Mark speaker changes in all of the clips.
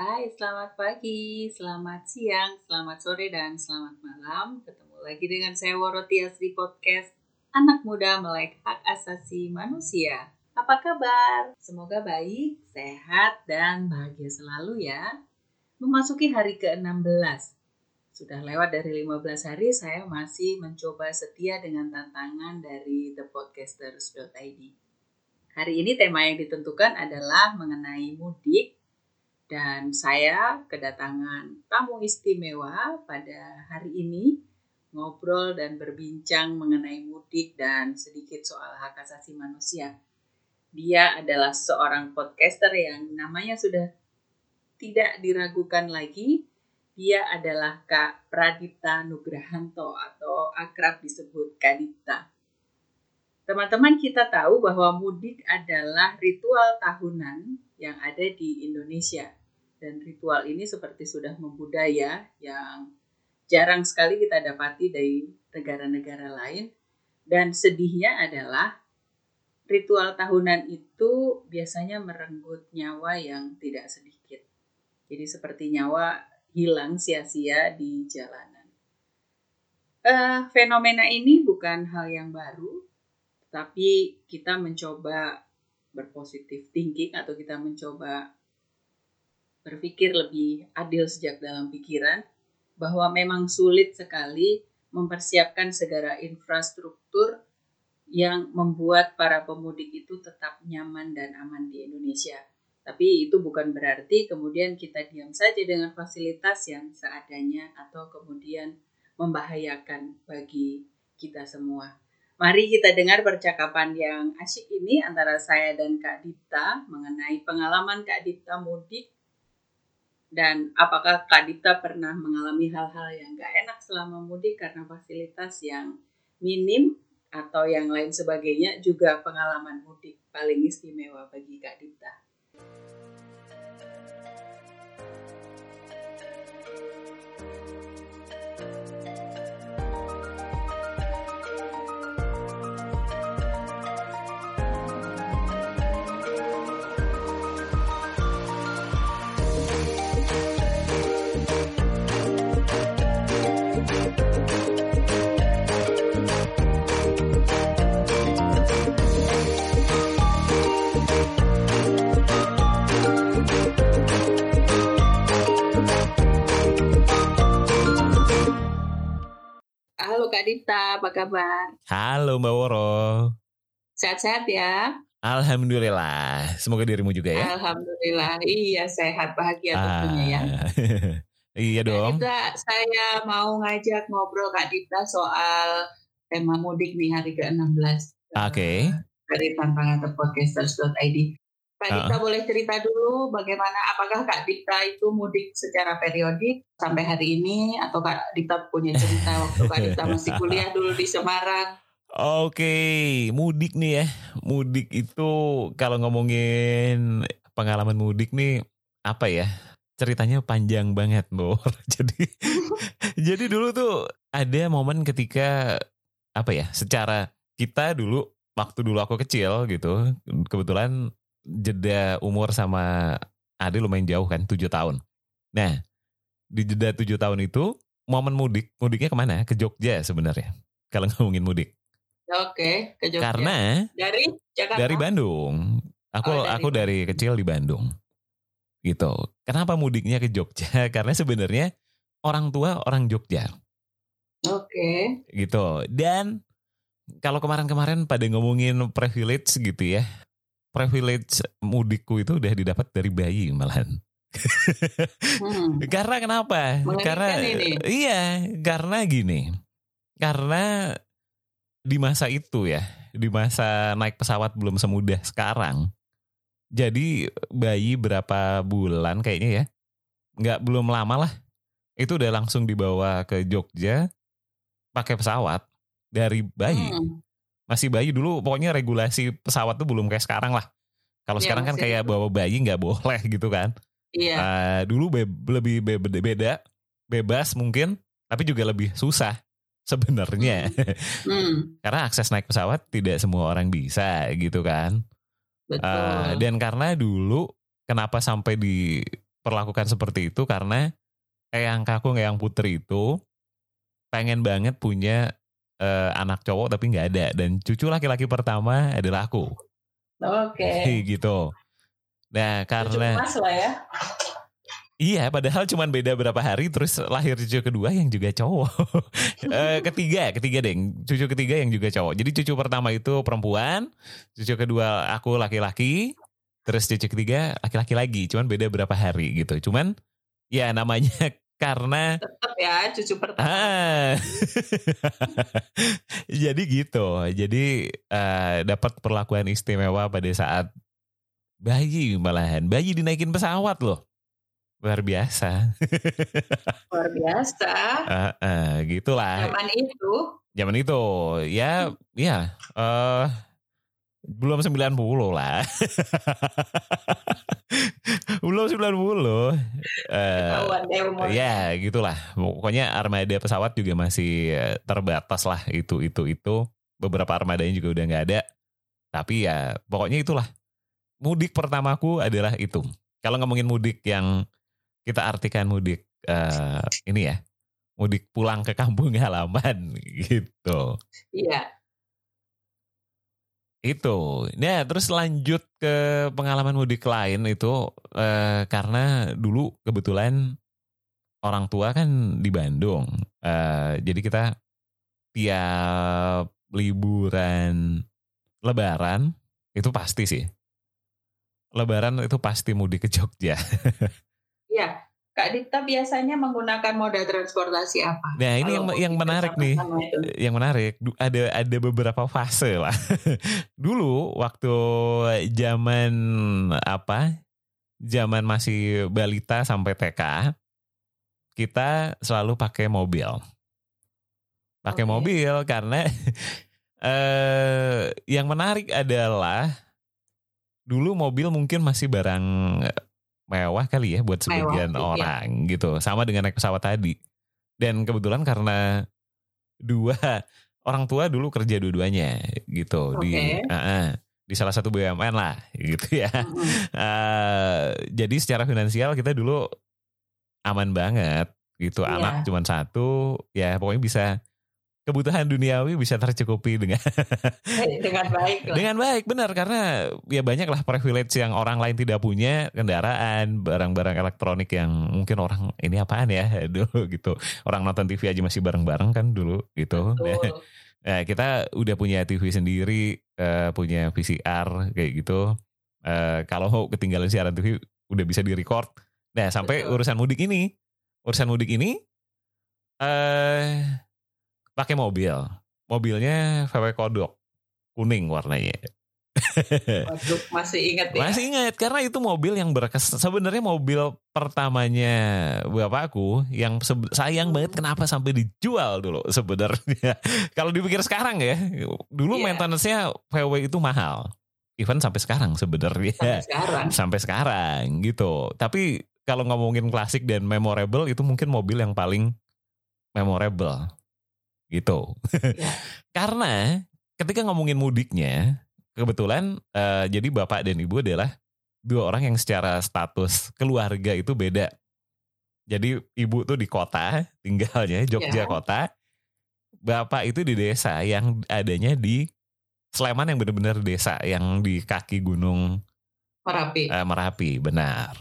Speaker 1: Hai, selamat pagi, selamat siang, selamat sore, dan selamat malam. Ketemu lagi dengan saya Worotias di podcast Anak Muda Melek Hak Asasi Manusia. Apa kabar? Semoga baik, sehat, dan bahagia selalu ya. Memasuki hari ke-16. Sudah lewat dari 15 hari, saya masih mencoba setia dengan tantangan dari thepodcasters.id. Hari ini tema yang ditentukan adalah mengenai mudik dan saya kedatangan tamu istimewa pada hari ini ngobrol dan berbincang mengenai mudik dan sedikit soal hak asasi manusia. Dia adalah seorang podcaster yang namanya sudah tidak diragukan lagi. Dia adalah Kak Pradipta Nugrahanto atau akrab disebut Kadipta. Teman-teman kita tahu bahwa mudik adalah ritual tahunan yang ada di Indonesia dan ritual ini seperti sudah membudaya yang jarang sekali kita dapati dari negara-negara lain. Dan sedihnya adalah ritual tahunan itu biasanya merenggut nyawa yang tidak sedikit. Jadi seperti nyawa hilang sia-sia di jalanan. Uh, fenomena ini bukan hal yang baru, tapi kita mencoba berpositif thinking atau kita mencoba berpikir lebih adil sejak dalam pikiran bahwa memang sulit sekali mempersiapkan segala infrastruktur yang membuat para pemudik itu tetap nyaman dan aman di Indonesia. Tapi itu bukan berarti kemudian kita diam saja dengan fasilitas yang seadanya atau kemudian membahayakan bagi kita semua. Mari kita dengar percakapan yang asyik ini antara saya dan Kak Dita mengenai pengalaman Kak Dita mudik dan apakah Kak Dita pernah mengalami hal-hal yang gak enak selama mudik karena fasilitas yang minim atau yang lain sebagainya juga pengalaman mudik paling istimewa bagi Kak Dita. Kak Dita, apa kabar?
Speaker 2: Halo Mbak Woro.
Speaker 1: Sehat-sehat ya?
Speaker 2: Alhamdulillah. Semoga dirimu juga ya.
Speaker 1: Alhamdulillah. Iya, sehat, bahagia ah. tentunya ya.
Speaker 2: iya dong.
Speaker 1: Dita, saya mau ngajak ngobrol Kak Dita soal tema mudik nih hari ke-16. Oke.
Speaker 2: Okay.
Speaker 1: Dari tantangan terpodcasters.id. Kak Dita uh. boleh cerita dulu bagaimana apakah Kak Dita itu mudik secara periodik sampai hari ini atau Kak Dita punya cerita waktu Kak Dita masih kuliah dulu di Semarang?
Speaker 2: Oke, mudik nih ya. Mudik itu kalau ngomongin pengalaman mudik nih apa ya? Ceritanya panjang banget, Bor. jadi jadi dulu tuh ada momen ketika apa ya? Secara kita dulu waktu dulu aku kecil gitu, kebetulan jeda umur sama Ade lumayan jauh kan, tujuh tahun. Nah, di jeda tujuh tahun itu, momen mudik, mudiknya ke mana? Ke Jogja sebenarnya, kalau ngomongin mudik.
Speaker 1: Oke, ke Jogja.
Speaker 2: Karena
Speaker 1: dari Jakarta.
Speaker 2: Dari Bandung. Aku oh, dari aku dari kecil di Bandung. Gitu. Kenapa mudiknya ke Jogja? Karena sebenarnya orang tua orang Jogja.
Speaker 1: Oke.
Speaker 2: Gitu. Dan kalau kemarin-kemarin pada ngomongin privilege gitu ya, privilege mudikku itu udah didapat dari bayi malahan. hmm. karena kenapa?
Speaker 1: Mengerikan
Speaker 2: karena
Speaker 1: ini.
Speaker 2: iya, karena gini. Karena di masa itu ya, di masa naik pesawat belum semudah sekarang. Jadi bayi berapa bulan kayaknya ya, nggak belum lama lah, itu udah langsung dibawa ke Jogja pakai pesawat dari bayi. Hmm masih bayi dulu pokoknya regulasi pesawat tuh belum kayak sekarang lah. Kalau ya, sekarang kan kayak bawa bayi nggak boleh gitu kan.
Speaker 1: Iya.
Speaker 2: Uh, dulu be lebih be beda, bebas mungkin, tapi juga lebih susah sebenarnya. Hmm. hmm. karena akses naik pesawat tidak semua orang bisa gitu kan.
Speaker 1: Betul. Uh,
Speaker 2: dan karena dulu kenapa sampai di perlakukan seperti itu karena eyang kakung eyang putri itu pengen banget punya eh, anak cowok tapi nggak ada dan cucu laki-laki pertama adalah aku
Speaker 1: Oke.
Speaker 2: gitu nah
Speaker 1: Cucu
Speaker 2: karena
Speaker 1: emas lah ya.
Speaker 2: Iya, padahal cuma beda berapa hari terus lahir cucu kedua yang juga cowok. Eh, ketiga, ketiga deh, cucu ketiga yang juga cowok. Jadi cucu pertama itu perempuan, cucu kedua aku laki-laki, terus cucu ketiga laki-laki lagi. Cuman beda berapa hari gitu. Cuman ya namanya karena
Speaker 1: Tetap ya cucu pertama.
Speaker 2: Ah. Jadi gitu. Jadi eh, dapat perlakuan istimewa pada saat bayi malahan. Bayi dinaikin pesawat loh. Luar biasa.
Speaker 1: Luar biasa.
Speaker 2: Eh, eh, gitulah.
Speaker 1: Zaman itu.
Speaker 2: Zaman itu ya ya eh belum 90 lah. belum 90. Eh
Speaker 1: Ketahuan deh umur.
Speaker 2: Ya gitulah. Pokoknya armada pesawat juga masih eh, terbatas lah itu itu itu. Beberapa armadanya juga udah nggak ada. Tapi ya pokoknya itulah. Mudik pertamaku adalah itu. Kalau ngomongin mudik yang kita artikan mudik eh, ini ya, mudik pulang ke kampung halaman gitu.
Speaker 1: Iya.
Speaker 2: Itu. Nah, terus lanjut ke pengalaman mudik lain itu eh, karena dulu kebetulan orang tua kan di Bandung. Eh, jadi kita tiap liburan lebaran itu pasti sih. Lebaran itu pasti mudik ke Jogja.
Speaker 1: Kak Dita biasanya menggunakan moda transportasi apa?
Speaker 2: Nah, ini yang yang menarik nih.
Speaker 1: itu.
Speaker 2: yang menarik ada ada beberapa fase lah. Dulu waktu zaman apa? Zaman masih balita sampai TK, kita selalu pakai mobil. Pakai
Speaker 1: Oke.
Speaker 2: mobil karena eh yang menarik adalah dulu mobil mungkin masih barang mewah kali ya buat sebagian
Speaker 1: iya.
Speaker 2: orang gitu. Sama dengan naik pesawat tadi. Dan kebetulan karena dua orang tua dulu kerja dua-duanya gitu di
Speaker 1: Oke.
Speaker 2: Ah, ah, di salah satu BUMN lah gitu ya.
Speaker 1: Mm-mm.
Speaker 2: Eh, jadi secara finansial kita dulu aman banget gitu.
Speaker 1: Iya.
Speaker 2: Anak cuma satu, ya pokoknya bisa kebutuhan duniawi bisa tercukupi dengan
Speaker 1: Dengan baik lah.
Speaker 2: dengan baik benar karena ya banyak lah privilege yang orang lain tidak punya kendaraan barang-barang elektronik yang mungkin orang ini apaan ya dulu gitu orang nonton TV aja masih bareng-bareng kan dulu gitu
Speaker 1: Betul.
Speaker 2: Nah, kita udah punya TV sendiri eh, punya VCR kayak gitu Eh, kalau ketinggalan siaran TV udah bisa di record nah sampai
Speaker 1: Betul.
Speaker 2: urusan mudik ini urusan mudik ini eh pakai mobil mobilnya VW Kodok kuning warnanya
Speaker 1: Waduh, masih ingat ya?
Speaker 2: Masih ingat karena itu mobil yang berkes sebenarnya mobil pertamanya bapakku yang sayang banget kenapa sampai dijual dulu sebenarnya. Kalau dipikir sekarang ya, dulu
Speaker 1: Iya.
Speaker 2: maintenance-nya VW itu mahal. Even sampai sekarang sebenarnya.
Speaker 1: Sampai sekarang.
Speaker 2: Sampai sekarang gitu. Tapi kalau ngomongin klasik dan memorable itu mungkin mobil yang paling memorable gitu.
Speaker 1: Iya.
Speaker 2: Karena ketika ngomongin mudiknya, kebetulan eh, jadi bapak dan ibu adalah dua orang yang secara status keluarga itu beda. Jadi ibu tuh di kota tinggalnya Jogja
Speaker 1: Ya.
Speaker 2: kota, bapak itu di desa yang adanya di Sleman yang benar-benar desa yang di kaki gunung
Speaker 1: Merapi.
Speaker 2: eh, Merapi, benar.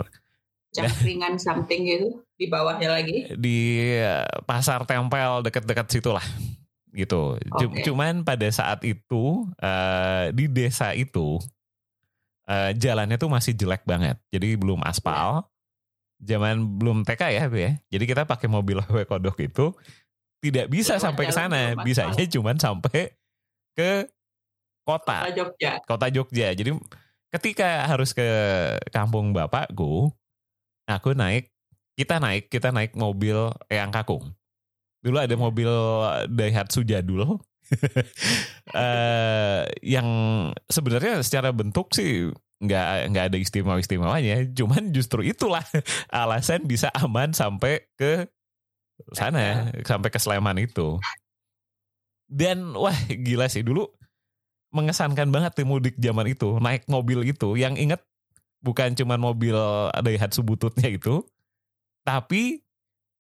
Speaker 1: Jangkringan something gitu. Di bawahnya lagi.
Speaker 2: Di eh, pasar tempel dekat-dekat situ lah, gitu.
Speaker 1: Oke.
Speaker 2: Cuman pada saat itu eh, di desa itu eh, jalannya tuh masih jelek banget, jadi belum aspal. Zaman belum TK ya, Bu ya. Jadi kita pakai mobil VW Kodok itu tidak bisa
Speaker 1: Lewat
Speaker 2: sampai ke sana, bisanya cuman sampai ke kota.
Speaker 1: Kota Jogja.
Speaker 2: kota Jogja. Jadi ketika harus ke kampung bapakku, aku naik, kita naik, kita naik mobil Eyang Kakung. Dulu ada mobil Daihatsu jadul. eh yang sebenarnya secara bentuk sih nggak nggak ada istimewa istimewanya cuman justru itulah alasan bisa aman sampai ke sana. sampai ke Sleman itu. Dan wah gila sih. Dulu mengesankan banget tuh mudik zaman itu naik mobil itu. Yang inget bukan cuma mobil Daihatsu bututnya itu, tapi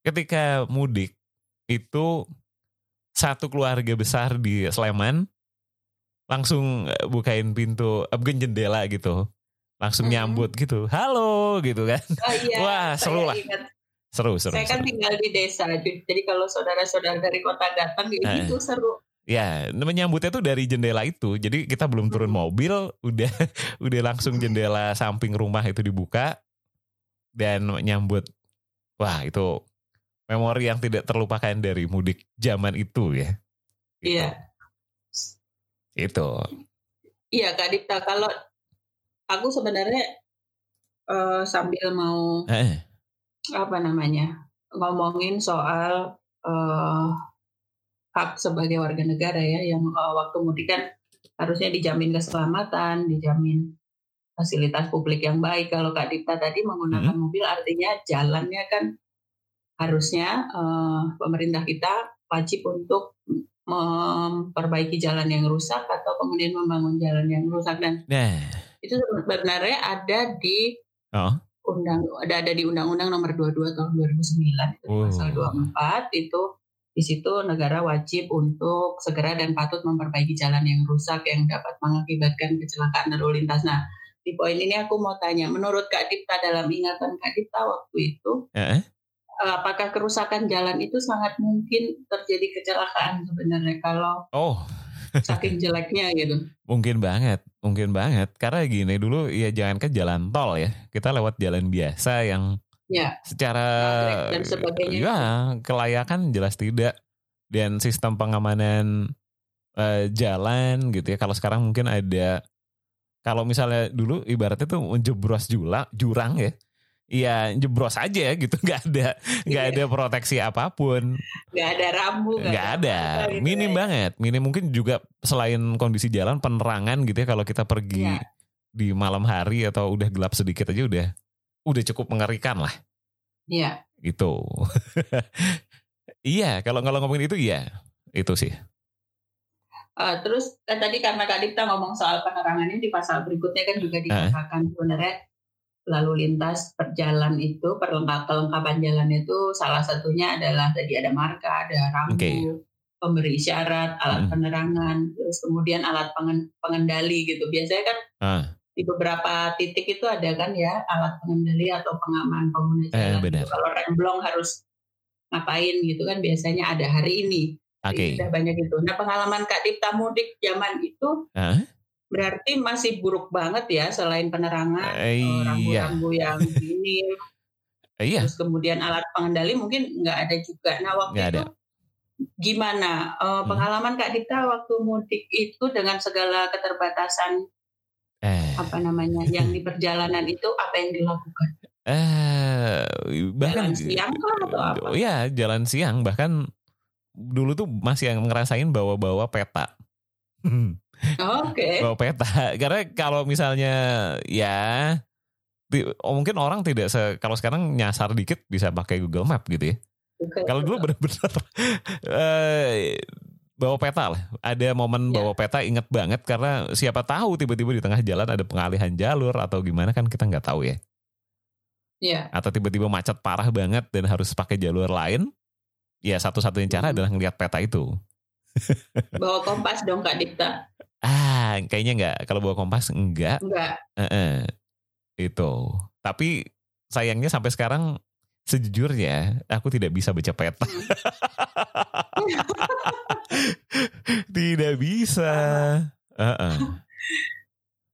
Speaker 2: ketika mudik itu satu keluarga besar di Sleman langsung eh, bukain pintu, eh, bukan jendela gitu, langsung
Speaker 1: Mhm.
Speaker 2: nyambut gitu, halo gitu kan,
Speaker 1: Oh iya,
Speaker 2: Wah, seru lah.
Speaker 1: ingat.
Speaker 2: seru seru.
Speaker 1: Saya kan
Speaker 2: seru.
Speaker 1: tinggal di desa, jadi kalau saudara-saudara dari kota datang gitu
Speaker 2: Eh.
Speaker 1: itu seru.
Speaker 2: Ya, menyambutnya tuh dari jendela itu. Jadi kita belum turun
Speaker 1: Hmm.
Speaker 2: mobil, udah udah langsung jendela samping rumah itu dibuka dan menyambut. Wah, itu memori yang tidak terlupakan dari mudik zaman itu ya. Gitu.
Speaker 1: Iya.
Speaker 2: Itu.
Speaker 1: Iya Kak Dipta, kalau aku sebenarnya eh, sambil mau
Speaker 2: Eh,
Speaker 1: apa namanya ngomongin soal eh, hak sebagai warga negara ya yang eh, waktu mudik kan harusnya dijamin keselamatan, dijamin fasilitas publik yang baik. Kalau Kak Dipta tadi menggunakan mobil artinya jalannya kan harusnya eh, pemerintah kita wajib untuk memperbaiki jalan yang rusak atau kemudian membangun jalan yang rusak. Dan
Speaker 2: nah,
Speaker 1: itu sebenarnya ada di
Speaker 2: oh,
Speaker 1: undang ada ada di Undang-Undang Nomor 22 tahun 2009 itu
Speaker 2: Oh.
Speaker 1: pasal 24 itu di situ negara wajib untuk segera dan patut memperbaiki jalan yang rusak yang dapat mengakibatkan kecelakaan lalu lintas. Nah, di poin ini aku mau tanya, menurut Kak Dipta dalam ingatan Kak Dipta waktu itu,
Speaker 2: eh,
Speaker 1: apakah kerusakan jalan itu sangat mungkin terjadi kecelakaan sebenarnya kalau
Speaker 2: oh,
Speaker 1: saking jeleknya gitu?
Speaker 2: mungkin banget, mungkin banget. Karena gini dulu ya jangan ke jalan tol ya, kita lewat jalan biasa yang
Speaker 1: Ya,
Speaker 2: secara
Speaker 1: dan sebagainya.
Speaker 2: ya kelayakan jelas tidak. Dan sistem pengamanan eh, jalan gitu ya. Kalau sekarang mungkin ada kalau misalnya dulu ibaratnya tuh jebros jula jurang ya. Iya jebros aja gitu. Nggak ada nggak
Speaker 1: Iya.
Speaker 2: ada proteksi apa pun.
Speaker 1: Nggak ada rambu,
Speaker 2: nggak ada
Speaker 1: apa-apa gitu
Speaker 2: minim
Speaker 1: ya.
Speaker 2: banget. Minim mungkin juga selain kondisi jalan penerangan gitu ya. Kalau kita pergi
Speaker 1: Iya.
Speaker 2: di malam hari atau udah gelap sedikit aja udah udah cukup mengerikan lah
Speaker 1: Iya.
Speaker 2: itu iya kalau kalau ngomongin itu iya itu sih
Speaker 1: Eh, terus kan tadi karena Kak Dipta ngomong soal penerangannya di pasal berikutnya kan juga dikatakan sebenarnya lalu lintas perjalan itu perlengkap kelengkapan jalan itu salah satunya adalah tadi ada marka, ada rambu,
Speaker 2: Oke.
Speaker 1: pemberi isyarat, alat
Speaker 2: Mm.
Speaker 1: penerangan, terus kemudian alat pengen- pengendali gitu. Biasanya kan
Speaker 2: Ah.
Speaker 1: Di beberapa titik itu ada kan ya alat pengendali atau pengaman pengguna
Speaker 2: Eh,
Speaker 1: jalan.
Speaker 2: benar.
Speaker 1: Kalau remblong harus ngapain gitu kan biasanya ada hari ini.
Speaker 2: Oke.
Speaker 1: Sudah banyak itu. Nah pengalaman Kak Dipta mudik zaman itu
Speaker 2: Hah?
Speaker 1: berarti masih buruk banget ya selain penerangan,
Speaker 2: Eh,
Speaker 1: eh,
Speaker 2: iya.
Speaker 1: rambu-rambu yang ini,
Speaker 2: Eh, iya
Speaker 1: terus kemudian alat pengendali mungkin nggak ada juga. Nah waktu
Speaker 2: Nggak
Speaker 1: itu
Speaker 2: ada.
Speaker 1: gimana Eh,
Speaker 2: Hmm.
Speaker 1: pengalaman Kak Dipta waktu mudik itu dengan segala keterbatasan
Speaker 2: eh
Speaker 1: apa namanya yang di perjalanan itu apa yang dilakukan?
Speaker 2: eh bahkan
Speaker 1: Jalan siang kah atau apa?
Speaker 2: Iya, jalan siang bahkan dulu tuh masih yang ngerasain bawa-bawa peta.
Speaker 1: Oke.
Speaker 2: bawa peta karena kalau misalnya ya oh, mungkin orang tidak se kalau sekarang nyasar dikit bisa pakai Google Map gitu ya.
Speaker 1: Oke.
Speaker 2: Kalau dulu bener-bener eh, bawa peta lah. Ada momen
Speaker 1: Ya.
Speaker 2: bawa peta inget banget karena siapa tahu tiba-tiba di tengah jalan ada pengalihan jalur atau gimana kan kita nggak tahu ya.
Speaker 1: Iya.
Speaker 2: Atau tiba-tiba macet parah banget dan harus pakai jalur lain. Ya satu-satunya cara
Speaker 1: Hmm.
Speaker 2: adalah ngelihat peta itu.
Speaker 1: Bawa kompas dong Kak Dipta.
Speaker 2: Ah, kayaknya nggak. Kalau bawa kompas enggak.
Speaker 1: Enggak.
Speaker 2: Eh, itu. Tapi sayangnya sampai sekarang sejujurnya aku tidak bisa baca peta. tidak bisa. Heeh.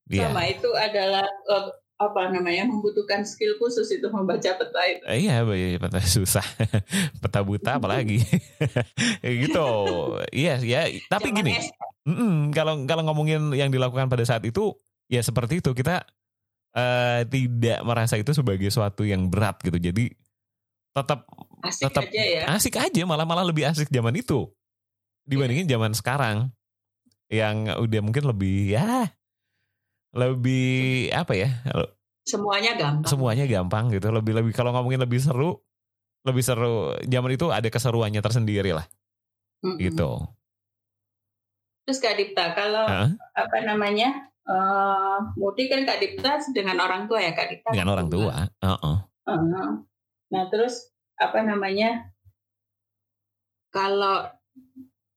Speaker 2: Iya.
Speaker 1: Sama itu adalah eh, apa namanya membutuhkan skill khusus itu membaca peta itu.
Speaker 2: Eh, Iya, baca peta susah. peta buta apalagi. Kayak gitu. Iya, ya. Tapi gini,
Speaker 1: SD.
Speaker 2: mm-mm, kalau kalau ngomongin yang dilakukan pada saat itu, ya seperti itu kita eh, tidak merasa itu sebagai suatu yang berat gitu. Jadi tetap
Speaker 1: asik
Speaker 2: tetap
Speaker 1: aja ya.
Speaker 2: asik aja malah malah lebih asik zaman itu dibandingin zaman sekarang yang udah mungkin lebih ya lebih apa ya
Speaker 1: Semuanya gampang.
Speaker 2: semuanya gampang gitu lebih lebih kalau ngomongin lebih seru lebih seru zaman itu ada keseruannya tersendiri lah
Speaker 1: Mm-mm.
Speaker 2: gitu
Speaker 1: Terus Kak Dipta, kalau
Speaker 2: Hah?
Speaker 1: apa namanya uh, mudik kan Kak Dipta dengan orang tua ya Kak Dipta?
Speaker 2: Dengan orang tua. Uh -uh.
Speaker 1: Uh, nah terus apa namanya? Kalau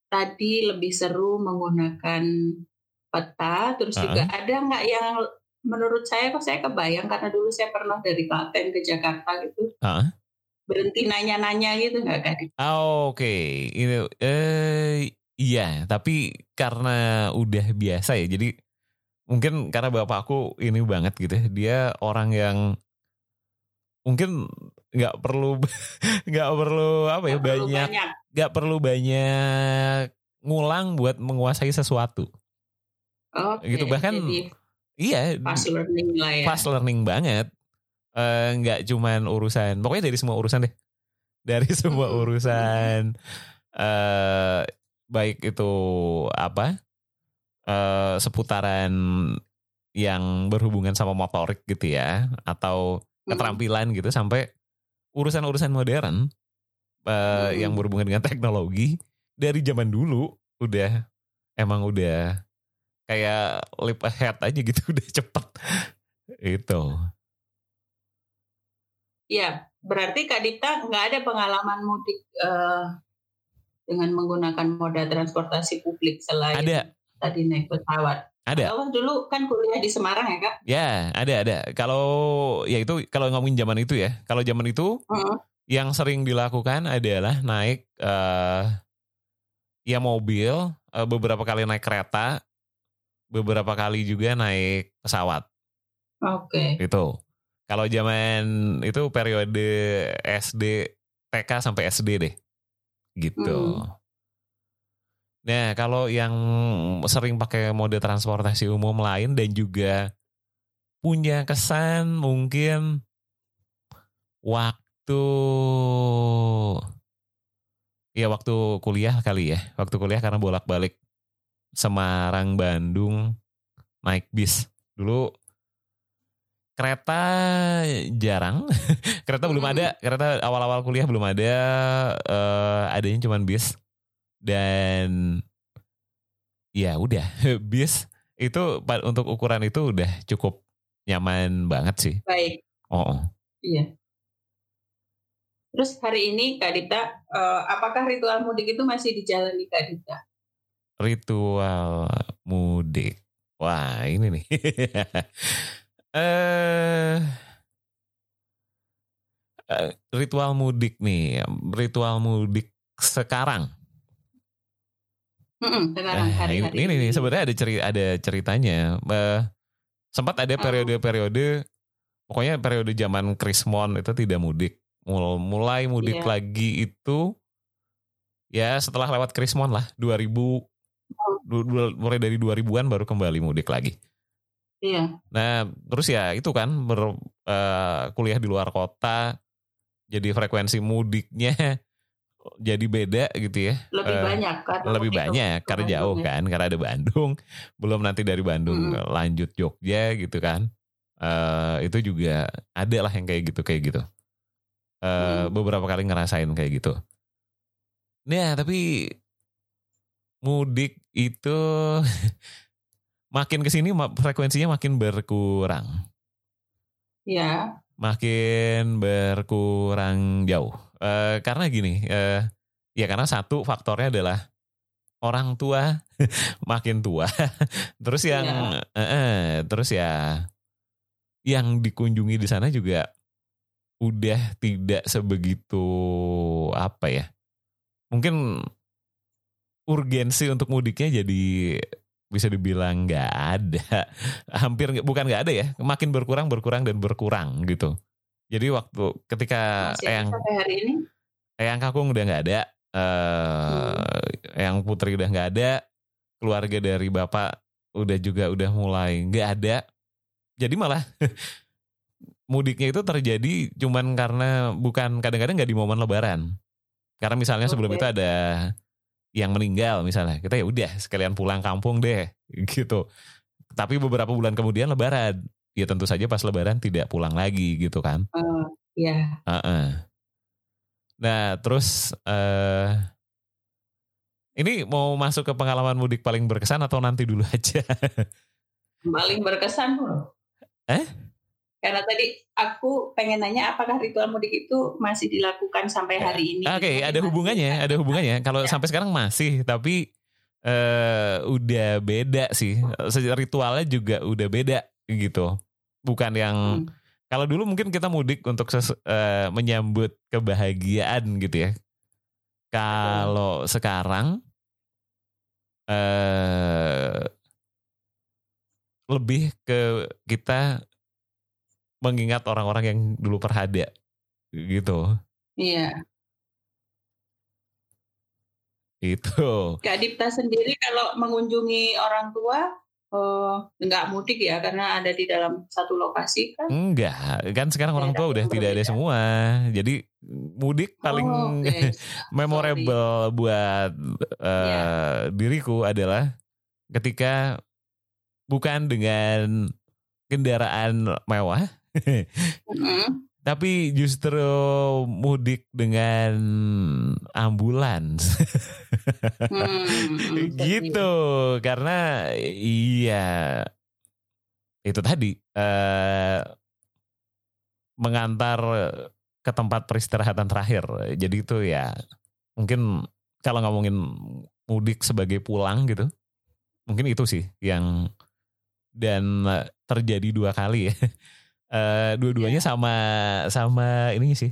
Speaker 1: tadi lebih seru menggunakan peta, terus uh -uh. juga ada nggak yang menurut saya kok saya kebayang karena dulu saya pernah dari Klaten ke Jakarta gitu. Uh -uh. Berhenti nanya-nanya gitu nggak Dipta?
Speaker 2: Oh, Oke, okay. ini eh Iya, tapi karena udah biasa ya, jadi mungkin karena bapak aku ini banget gitu, ya, dia orang yang mungkin nggak perlu nggak perlu apa ya gak banyak nggak perlu banyak ngulang buat menguasai sesuatu.
Speaker 1: Okay,
Speaker 2: gitu bahkan
Speaker 1: jadi
Speaker 2: iya
Speaker 1: fast learning lah ya.
Speaker 2: Fast learning banget. Nggak uh, cuman urusan, pokoknya dari semua urusan deh, dari semua urusan. Uh, baik itu apa uh, seputaran yang berhubungan sama motorik gitu ya atau keterampilan gitu sampai urusan-urusan modern uh, yang berhubungan dengan teknologi dari zaman dulu udah emang udah kayak leap ahead aja gitu udah cepet itu.
Speaker 1: Iya, berarti Kak Dita nggak ada pengalaman mudik uh, dengan menggunakan moda transportasi publik selain
Speaker 2: ada.
Speaker 1: tadi naik pesawat?
Speaker 2: Ada.
Speaker 1: Kalau dulu kan kuliah di Semarang ya kak?
Speaker 2: Ya ada ada. Kalau ya itu kalau ngomongin zaman itu ya, kalau zaman itu uh-huh. yang sering dilakukan adalah naik uh, ya mobil, uh, beberapa kali naik kereta, beberapa kali juga naik pesawat.
Speaker 1: Oke.
Speaker 2: Okay. Itu. Kalau zaman itu periode SD, TK sampai SD deh gitu. Hmm. Nah, kalau yang sering pakai mode transportasi umum lain dan juga punya kesan mungkin waktu ya waktu kuliah kali ya, waktu kuliah karena bolak-balik Semarang, Bandung naik bis. Dulu kereta jarang kereta belum ada kereta awal-awal kuliah belum ada uh, adanya cuma bis dan ya udah bis itu untuk ukuran itu udah cukup nyaman banget sih.
Speaker 1: Baik.
Speaker 2: Oh.
Speaker 1: Iya. Terus hari ini Kak Dita uh, apakah ritual mudik itu masih dijalani Kak Dita?
Speaker 2: Ritual mudik. Wah ini nih. Eh uh, ritual mudik nih, ritual mudik sekarang.
Speaker 1: Mm-mm,
Speaker 2: hari ini, ini nih sebenarnya ada cerita ada ceritanya. Uh, sempat ada oh. periode-periode, pokoknya periode zaman Krismon itu tidak mudik. Mulai mudik yeah. lagi itu ya setelah lewat Krismon lah 2000 oh. mulai dari 2000-an baru kembali mudik lagi.
Speaker 1: Iya.
Speaker 2: Nah, terus ya itu kan ber, uh, kuliah di luar kota, jadi frekuensi mudiknya jadi beda gitu ya.
Speaker 1: Lebih uh, banyak kan.
Speaker 2: Lebih banyak karena jauh ya. kan, karena ada Bandung. Belum nanti dari Bandung hmm. lanjut Jogja gitu kan. Uh, itu juga ada lah yang kayak gitu kayak gitu. Uh, hmm. Beberapa kali ngerasain kayak gitu. Nah, tapi mudik itu makin ke sini frekuensinya makin berkurang.
Speaker 1: Ya.
Speaker 2: Makin berkurang jauh. E, karena gini, e, ya karena satu faktornya adalah orang tua makin tua. terus yang, ya. e, e, terus ya, yang dikunjungi di sana juga udah tidak sebegitu apa ya? Mungkin urgensi untuk mudiknya jadi bisa dibilang nggak ada hampir bukan nggak ada ya makin berkurang berkurang dan berkurang gitu jadi waktu ketika
Speaker 1: Masih yang hari ini?
Speaker 2: Yang kakung udah nggak ada uh, hmm. yang putri udah nggak ada keluarga dari bapak udah juga udah mulai nggak ada. Jadi malah mudiknya itu terjadi cuman karena bukan kadang-kadang nggak di momen lebaran. Karena misalnya okay. sebelum itu ada yang meninggal misalnya kita ya udah sekalian pulang kampung deh gitu. Tapi beberapa bulan kemudian lebaran ya tentu saja pas lebaran tidak pulang lagi gitu kan
Speaker 1: uh, ya yeah.
Speaker 2: uh -uh. nah terus uh, ini mau masuk ke pengalaman mudik paling berkesan atau nanti dulu aja
Speaker 1: Paling berkesan loh.
Speaker 2: Eh?
Speaker 1: Karena tadi aku pengen nanya apakah ritual mudik itu masih dilakukan sampai hari ini?
Speaker 2: Oke, okay, ada hubungannya, ada hubungannya. Kalau ya. sampai sekarang masih, tapi uh, udah beda sih. Ritualnya juga udah beda gitu. Bukan yang hmm. kalau dulu mungkin kita mudik untuk ses, uh, menyambut kebahagiaan gitu ya. Kalau hmm. sekarang uh, lebih ke kita mengingat orang-orang yang dulu perhada gitu.
Speaker 1: Iya.
Speaker 2: Itu.
Speaker 1: Kak Dipta sendiri kalau mengunjungi orang tua uh, nggak mudik ya karena ada di dalam satu lokasi kan?
Speaker 2: Enggak, kan sekarang orang tua udah tidak ada semua. Jadi mudik paling oh, okay. memorable Sorry. buat uh, eh, yeah. diriku adalah ketika bukan dengan kendaraan mewah Tapi justru mudik dengan ambulans. hmm, gitu. Karena iya itu tadi uh, mengantar ke tempat peristirahatan terakhir. Jadi itu ya mungkin kalau ngomongin mudik sebagai pulang gitu, mungkin itu sih yang dan terjadi dua kali ya uh, dua-duanya yeah. sama sama ini sih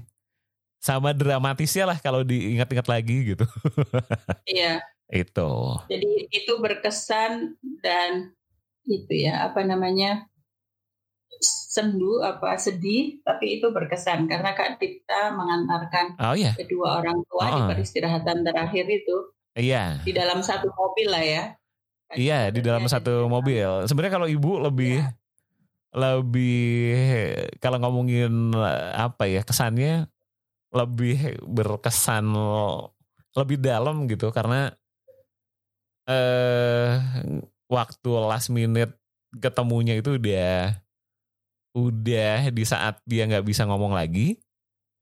Speaker 2: sama dramatisnya lah kalau diingat-ingat lagi gitu.
Speaker 1: Iya.
Speaker 2: itu.
Speaker 1: Jadi itu berkesan dan itu ya apa namanya sendu apa sedih tapi itu berkesan karena Kak Dipta mengantarkan
Speaker 2: oh, iya.
Speaker 1: kedua orang tua oh. di peristirahatan terakhir itu.
Speaker 2: Iya.
Speaker 1: Di dalam satu mobil lah ya.
Speaker 2: Iya, di dalam satu mobil. Sebenarnya kalau ibu lebih ya lebih kalau ngomongin apa ya kesannya lebih berkesan lebih dalam gitu. Karena eh waktu last minute ketemunya itu udah udah di saat dia nggak bisa ngomong lagi.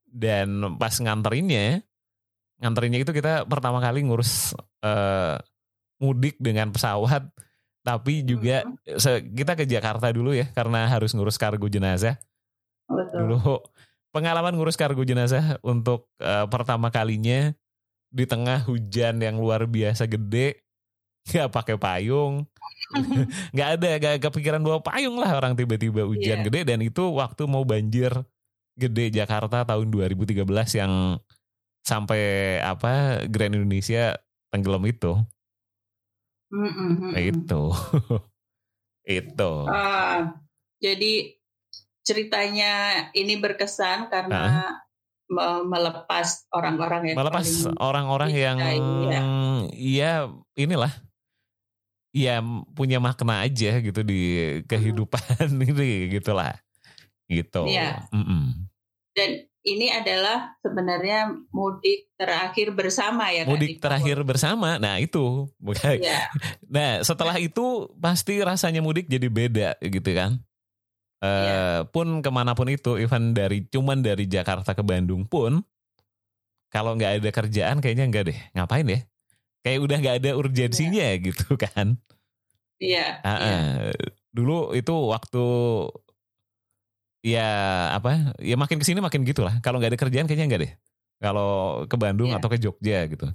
Speaker 2: Dan pas nganterinnya nganterinnya itu kita pertama kali ngurus eh, mudik dengan pesawat tapi juga hmm. kita ke Jakarta dulu ya karena harus ngurus kargo jenazah. Betul. Dulu pengalaman ngurus kargo jenazah untuk uh, pertama kalinya di tengah hujan yang luar biasa gede, nggak pakai payung, nggak ada, nggak kepikiran bawa payung lah orang tiba-tiba hujan yeah. gede dan itu waktu mau banjir gede Jakarta tahun 2013 yang sampai apa Grand Indonesia tenggelam itu.
Speaker 1: Mm-mm.
Speaker 2: Itu. itu.
Speaker 1: Uh, jadi ceritanya ini berkesan karena uh. melepas orang-orang yang
Speaker 2: melepas orang-orang yang ya. ya inilah ya punya makna aja gitu di kehidupan hmm. ini gitulah gitu.
Speaker 1: Iya.
Speaker 2: Mm -mm.
Speaker 1: Dan ini adalah sebenarnya mudik terakhir bersama ya
Speaker 2: mudik terakhir bersama nah itu ya. nah setelah itu pasti rasanya mudik jadi beda gitu kan ya. uh, pun ke mana pun itu event dari cuman dari Jakarta ke Bandung pun kalau nggak ada kerjaan kayaknya nggak deh ngapain ya kayak udah nggak ada urgensinya ya. gitu kan
Speaker 1: iya uh,
Speaker 2: ya. dulu itu waktu ya apa ya makin ke sini makin gitulah kalau nggak ada kerjaan kayaknya nggak deh kalau ke Bandung yeah. atau ke Jogja gitu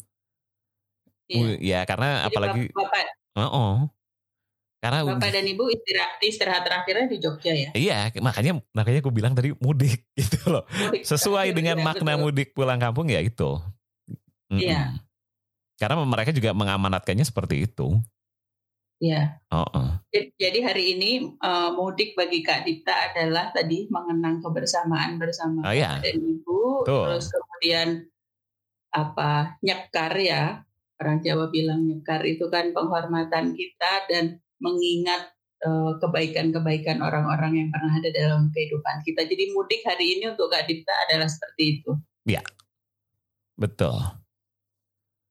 Speaker 2: yeah. ya karena Jadi apalagi bapak, oh, oh.
Speaker 1: karena bapak dan ibu istirahat istirahat terakhirnya di Jogja ya
Speaker 2: iya makanya makanya aku bilang tadi mudik gitu loh mudik sesuai dengan makna betul. mudik pulang kampung ya itu
Speaker 1: iya mm -mm.
Speaker 2: karena mereka juga mengamanatkannya seperti itu
Speaker 1: Ya.
Speaker 2: Oh, oh.
Speaker 1: Jadi hari ini uh, mudik bagi Kak Dita adalah tadi mengenang kebersamaan bersama
Speaker 2: oh, ya.
Speaker 1: dan ibu, Tuh. terus kemudian apa nyekar ya orang Jawa bilang nyekar itu kan penghormatan kita dan mengingat uh, kebaikan-kebaikan orang-orang yang pernah ada dalam kehidupan kita. Jadi mudik hari ini untuk Kak Dita adalah seperti itu.
Speaker 2: Ya, betul.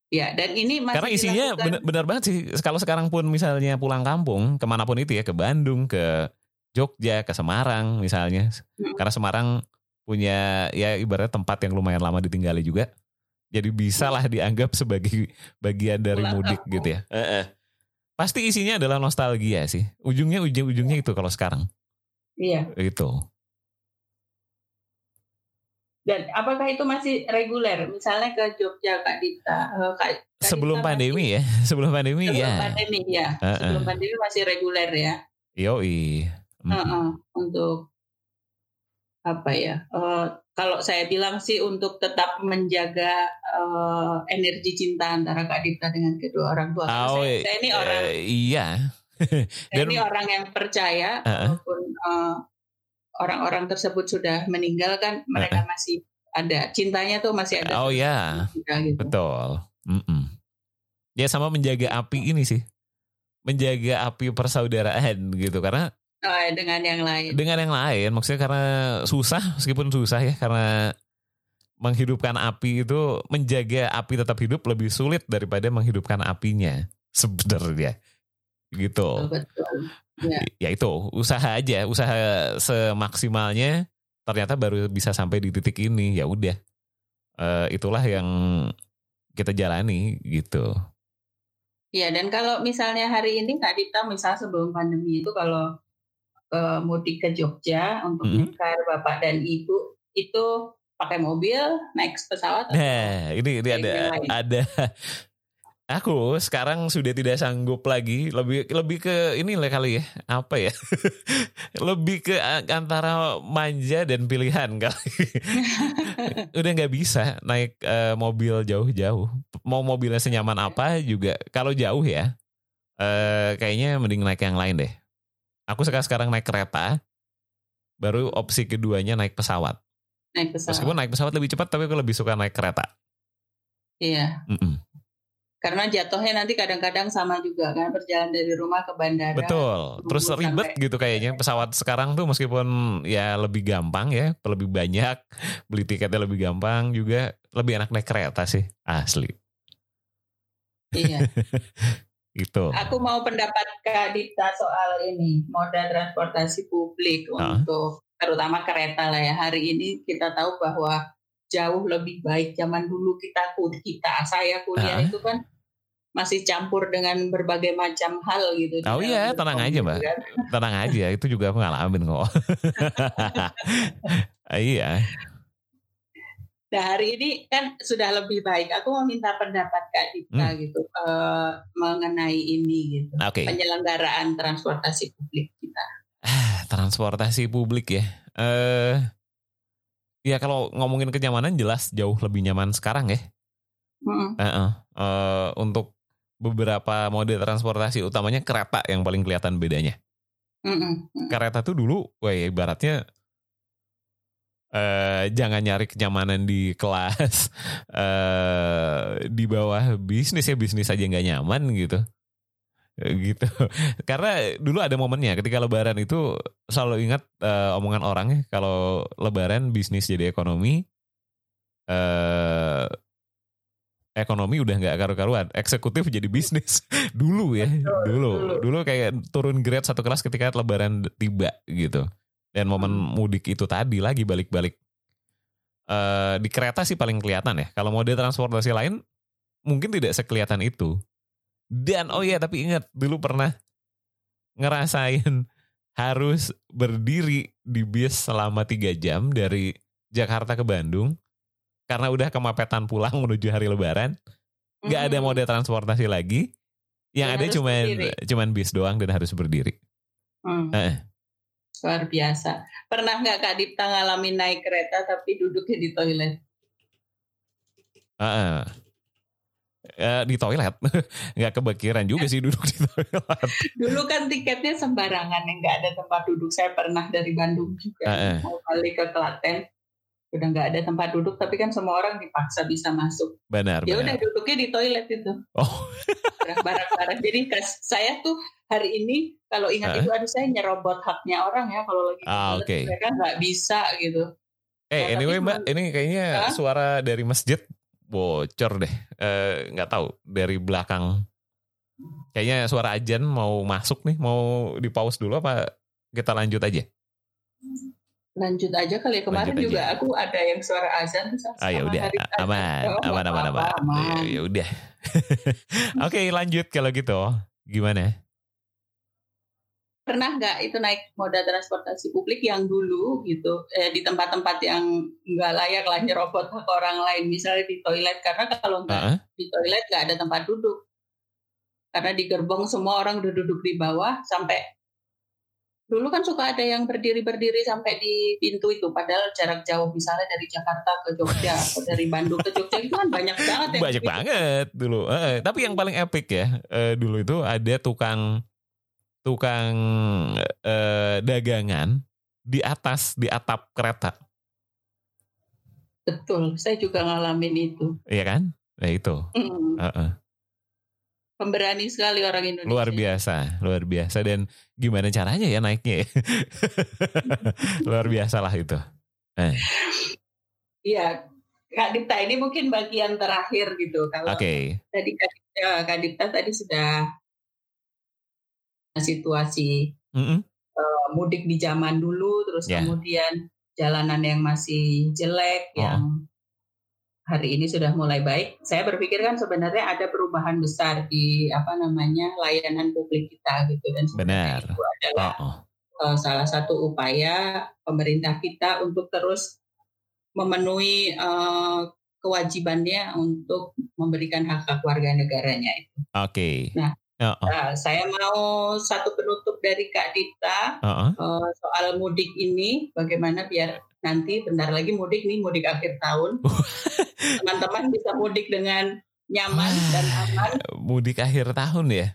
Speaker 1: Ya, dan ini
Speaker 2: masih Karena isinya benar, benar banget sih. Kalau sekarang pun misalnya pulang kampung, ke mana pun itu ya, ke Bandung, ke Jogja, ke Semarang misalnya. Hmm. Karena Semarang punya ya ibaratnya tempat yang lumayan lama ditinggali juga. Jadi bisa lah dianggap sebagai bagian dari pulang mudik kampung. gitu ya. pasti isinya adalah nostalgia sih. Ujungnya ujung-ujungnya itu kalau sekarang.
Speaker 1: Iya.
Speaker 2: Itu.
Speaker 1: Dan apakah itu masih reguler? Misalnya ke Jogja Kak Dita, uh, Kak, Kak
Speaker 2: sebelum
Speaker 1: Dita
Speaker 2: pandemi
Speaker 1: masih,
Speaker 2: ya, sebelum pandemi
Speaker 1: sebelum
Speaker 2: ya.
Speaker 1: pandemi ya,
Speaker 2: Uh -uh.
Speaker 1: sebelum pandemi masih reguler ya.
Speaker 2: Yoi. Mm.
Speaker 1: Uh -uh. Untuk apa ya? Uh, kalau saya bilang sih untuk tetap menjaga uh, energi cinta antara Kak Dita dengan kedua orang tua.
Speaker 2: Oh,
Speaker 1: saya, saya ini orang,
Speaker 2: eh, iya.
Speaker 1: saya
Speaker 2: Dan
Speaker 1: ini orang yang percaya
Speaker 2: Uh-uh.
Speaker 1: walaupun uh, orang-orang tersebut sudah meninggal kan mereka masih ada cintanya tuh masih ada.
Speaker 2: oh ya,
Speaker 1: gitu.
Speaker 2: betul. Mm-mm. Ya sama menjaga api ini sih. Menjaga api persaudaraan gitu karena
Speaker 1: Oh, dengan yang lain.
Speaker 2: dengan yang lain maksudnya karena susah meskipun susah ya karena menghidupkan api itu menjaga api tetap hidup lebih sulit daripada menghidupkan apinya sebenarnya gitu
Speaker 1: Betul, Ya.
Speaker 2: ya itu usaha aja usaha semaksimalnya ternyata baru bisa sampai di titik ini ya udah Eh, itulah yang kita jalani gitu
Speaker 1: Iya, dan kalau misalnya hari ini Kak Dita misal sebelum pandemi itu kalau eh, mudik ke Jogja untuk
Speaker 2: Mhm.
Speaker 1: nyekar Bapak dan Ibu itu pakai mobil, naik pesawat
Speaker 2: Nah, ini ini ada ada aku sekarang sudah tidak sanggup lagi. Lebih lebih ke ini lah kali ya. Apa ya? Lebih ke antara manja dan pilihan kali. Udah nggak bisa naik eh, mobil jauh-jauh. Mau mobilnya senyaman apa juga. Kalau jauh ya eh, kayaknya mending naik yang lain deh. Aku sekarang sekarang naik kereta baru opsi keduanya naik pesawat.
Speaker 1: Naik pesawat?
Speaker 2: meskipun naik pesawat lebih cepat tapi aku lebih suka naik kereta.
Speaker 1: Iya,
Speaker 2: Mm-mm.
Speaker 1: Karena jatuhnya nanti kadang-kadang sama juga kan berjalan dari rumah ke bandara.
Speaker 2: Betul. Terus ribet
Speaker 1: sampai-
Speaker 2: gitu kayaknya pesawat sekarang tuh meskipun ya lebih gampang ya, lebih banyak beli tiketnya lebih gampang juga lebih enak naik kereta sih asli.
Speaker 1: Iya.
Speaker 2: Gitu.
Speaker 1: Aku mau pendapat Kak Dita soal ini moda transportasi publik untuk terutama kereta lah ya. Hari ini kita tahu bahwa jauh lebih baik zaman dulu kita kita saya kuliah
Speaker 2: Ah.
Speaker 1: itu kan masih campur dengan berbagai macam hal gitu.
Speaker 2: Oh iya, tenang aja, Mbak.
Speaker 1: kan.
Speaker 2: Tenang aja, itu juga aku ngalamin kok. iya.
Speaker 1: Nah hari ini kan sudah lebih baik. Aku mau minta pendapat Kak Dita
Speaker 2: Hmm.
Speaker 1: gitu eh, mengenai ini gitu.
Speaker 2: Oke.
Speaker 1: Penyelenggaraan transportasi publik kita.
Speaker 2: Ah, transportasi publik ya. Eh ya kalau ngomongin kenyamanan jelas jauh lebih nyaman sekarang ya.
Speaker 1: Mm-mm.
Speaker 2: Heeh. Eh, untuk beberapa mode transportasi utamanya kereta yang paling kelihatan bedanya.
Speaker 1: Mm.
Speaker 2: Kereta tuh dulu, wah ibaratnya eh jangan nyari kenyamanan di kelas eh di bawah bisnis ya bisnis aja nggak nyaman gitu gitu. Karena dulu ada momennya ketika lebaran itu selalu ingat eh, omongan orangnya kalau lebaran bisnis jadi ekonomi eh ekonomi udah nggak karu-karuan eksekutif jadi bisnis. Dulu ya dulu.
Speaker 1: dulu.
Speaker 2: kayak turun grade satu kelas ketika lebaran tiba gitu. Dan momen
Speaker 1: Hmm.
Speaker 2: mudik itu tadi lagi balik-balik. Eh di kereta sih paling kelihatan ya. Kalau mode transportasi lain mungkin tidak sekelihatan itu dan oh ya tapi ingat dulu pernah ngerasain harus berdiri di bis selama tiga jam dari Jakarta ke Bandung karena udah kemapetan pulang menuju hari Lebaran nggak ada
Speaker 1: Mm-mm.
Speaker 2: mode transportasi lagi yang
Speaker 1: Dan
Speaker 2: ada cuman
Speaker 1: berdiri.
Speaker 2: cuman bis doang dan harus berdiri
Speaker 1: Hmm.
Speaker 2: Eh.
Speaker 1: Luar biasa. Pernah nggak Kak Dipta ngalamin naik kereta tapi duduknya di toilet?
Speaker 2: Heeh. Eh, di toilet nggak kebakiran juga sih duduk di toilet
Speaker 1: Dulu kan tiketnya sembarangan yang nggak ada tempat duduk. Saya pernah dari Bandung juga
Speaker 2: Heeh.
Speaker 1: mau balik ke Klaten. Udah nggak ada tempat duduk, tapi kan semua orang dipaksa bisa masuk.
Speaker 2: benar
Speaker 1: Ya udah duduknya di toilet itu.
Speaker 2: oh
Speaker 1: Barang-barang. Jadi saya tuh hari ini kalau ingat
Speaker 2: Heeh.
Speaker 1: itu, aduh saya nyerobot haknya orang ya kalau lagi
Speaker 2: Ah,
Speaker 1: toilet.
Speaker 2: oke.
Speaker 1: Mereka nggak bisa gitu.
Speaker 2: eh
Speaker 1: Nah,
Speaker 2: anyway mbak ini kayaknya
Speaker 1: Hah?
Speaker 2: suara dari masjid bocor deh Eh, nggak tahu dari belakang kayaknya suara ajan mau masuk nih mau di pause dulu apa kita lanjut aja
Speaker 1: Lanjut aja kali ya. kemarin
Speaker 2: Lanjut aja.
Speaker 1: juga aku ada yang suara azan
Speaker 2: ah ya udah aman
Speaker 1: Oh,
Speaker 2: aman aman aman
Speaker 1: aman.
Speaker 2: ya udah oke lanjut kalau gitu Gimana?
Speaker 1: Pernah nggak itu naik moda transportasi publik yang dulu gitu eh, di tempat-tempat yang nggak layak lah nyerobot hak orang lain, misalnya di toilet karena kalau nggak
Speaker 2: Uh-uh.
Speaker 1: di toilet nggak ada tempat duduk. Karena di gerbong semua orang udah duduk di bawah sampai dulu kan suka ada yang berdiri-berdiri sampai di pintu itu padahal jarak jauh misalnya dari Jakarta ke Jogja atau dari Bandung ke Jogja itu kan banyak banget yang
Speaker 2: Banyak
Speaker 1: begitu.
Speaker 2: banget dulu. Eh, tapi yang paling epic ya eh, dulu itu ada tukang tukang eh, dagangan di atas di atap kereta,
Speaker 1: Betul, saya juga ngalamin itu.
Speaker 2: iya kan? Nah itu.
Speaker 1: Mm.
Speaker 2: Heeh.
Speaker 1: Pemberani sekali orang Indonesia.
Speaker 2: Luar biasa, luar biasa dan gimana caranya ya naiknya? ya? luar biasa lah itu. Eh,
Speaker 1: Iya, Kak Dita ini mungkin bagian terakhir gitu. Kalau
Speaker 2: Oke,
Speaker 1: tadi Kak Dita, Kak Dita tadi sudah situasi
Speaker 2: Mm-mm.
Speaker 1: eh, mudik di zaman dulu, terus
Speaker 2: Ya.
Speaker 1: kemudian jalanan yang masih jelek,
Speaker 2: Oh.
Speaker 1: yang hari ini sudah mulai baik. Saya berpikir kan sebenarnya ada perubahan besar di apa namanya layanan publik kita gitu dan
Speaker 2: Benar.
Speaker 1: itu adalah
Speaker 2: Oh,
Speaker 1: eh, salah satu upaya pemerintah kita untuk terus memenuhi eh, kewajibannya untuk memberikan hak hak warga negaranya.
Speaker 2: Oke.
Speaker 1: Nah.
Speaker 2: Oh, oh.
Speaker 1: Nah, saya mau satu penutup dari Kak Dita
Speaker 2: Oh, oh.
Speaker 1: eh, soal mudik ini, bagaimana biar nanti bentar lagi mudik nih mudik akhir tahun, teman-teman bisa mudik dengan nyaman dan aman.
Speaker 2: Mudik akhir tahun ya.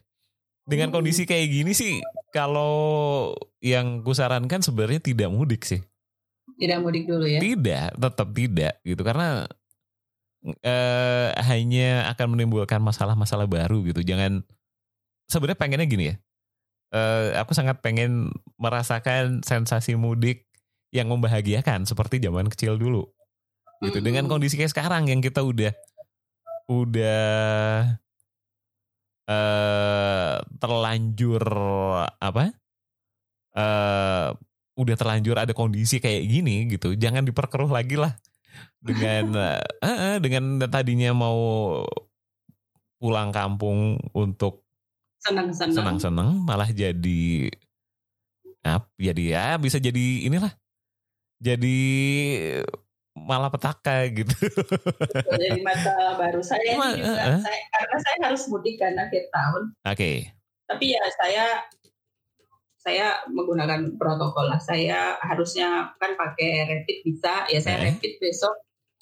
Speaker 2: Dengan
Speaker 1: Hmm.
Speaker 2: kondisi kayak gini sih, kalau yang kusarankan sebenarnya tidak mudik sih.
Speaker 1: Tidak mudik dulu ya.
Speaker 2: Tidak, tetap tidak gitu karena eh, hanya akan menimbulkan masalah-masalah baru gitu. Jangan sebenarnya pengennya gini ya. Eh, aku sangat pengen merasakan sensasi mudik yang membahagiakan seperti zaman kecil dulu. Gitu.
Speaker 1: Mm-mm.
Speaker 2: Dengan kondisi kayak sekarang yang kita udah udah eh terlanjur apa? eh udah terlanjur ada kondisi kayak gini gitu. Jangan diperkeruh lagi lah dengan eh, eh, dengan tadinya mau pulang kampung untuk
Speaker 1: Senang-senang.
Speaker 2: senang-senang malah jadi apa jadi ya bisa jadi inilah jadi malah petaka gitu
Speaker 1: Jadi masalah baru saya
Speaker 2: Cuma,
Speaker 1: ini juga,
Speaker 2: eh, eh.
Speaker 1: saya, karena saya harus mudik kan akhir tahun.
Speaker 2: oke
Speaker 1: Tapi ya saya saya menggunakan protokol lah. Saya harusnya kan pakai rapid bisa, ya saya
Speaker 2: Eh.
Speaker 1: rapid besok.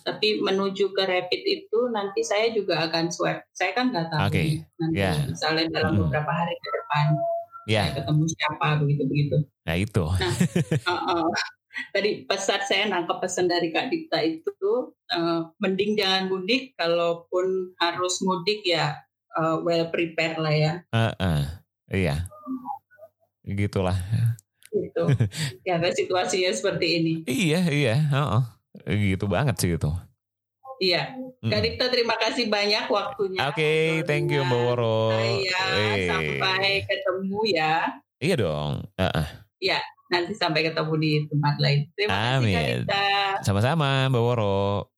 Speaker 1: Tapi menuju ke rapid itu nanti saya juga akan swab. Saya kan nggak tahu nih, nanti
Speaker 2: Ya.
Speaker 1: misalnya dalam
Speaker 2: Mm.
Speaker 1: beberapa hari ke depan
Speaker 2: ya
Speaker 1: saya ketemu siapa begitu begitu.
Speaker 2: nah itu
Speaker 1: Tadi pesan saya nangkep pesan dari Kak Dita itu eh, mending jangan mudik, kalaupun harus mudik ya eh, well prepared lah ya.
Speaker 2: Eh, eh. iya gitulah
Speaker 1: gitu. Karena situasinya seperti ini.
Speaker 2: iya iya heeh. Gitu banget sih itu
Speaker 1: Iya. Kak Dita terima kasih banyak waktunya.
Speaker 2: Oke, thank you Mbak Woro. Eh.
Speaker 1: sampai ketemu ya.
Speaker 2: Iya dong. Heeh.
Speaker 1: Nanti sampai ketemu di tempat lain. Terima kasih Kak
Speaker 2: Amin.
Speaker 1: Dita.
Speaker 2: Sama-sama Mbak Woro.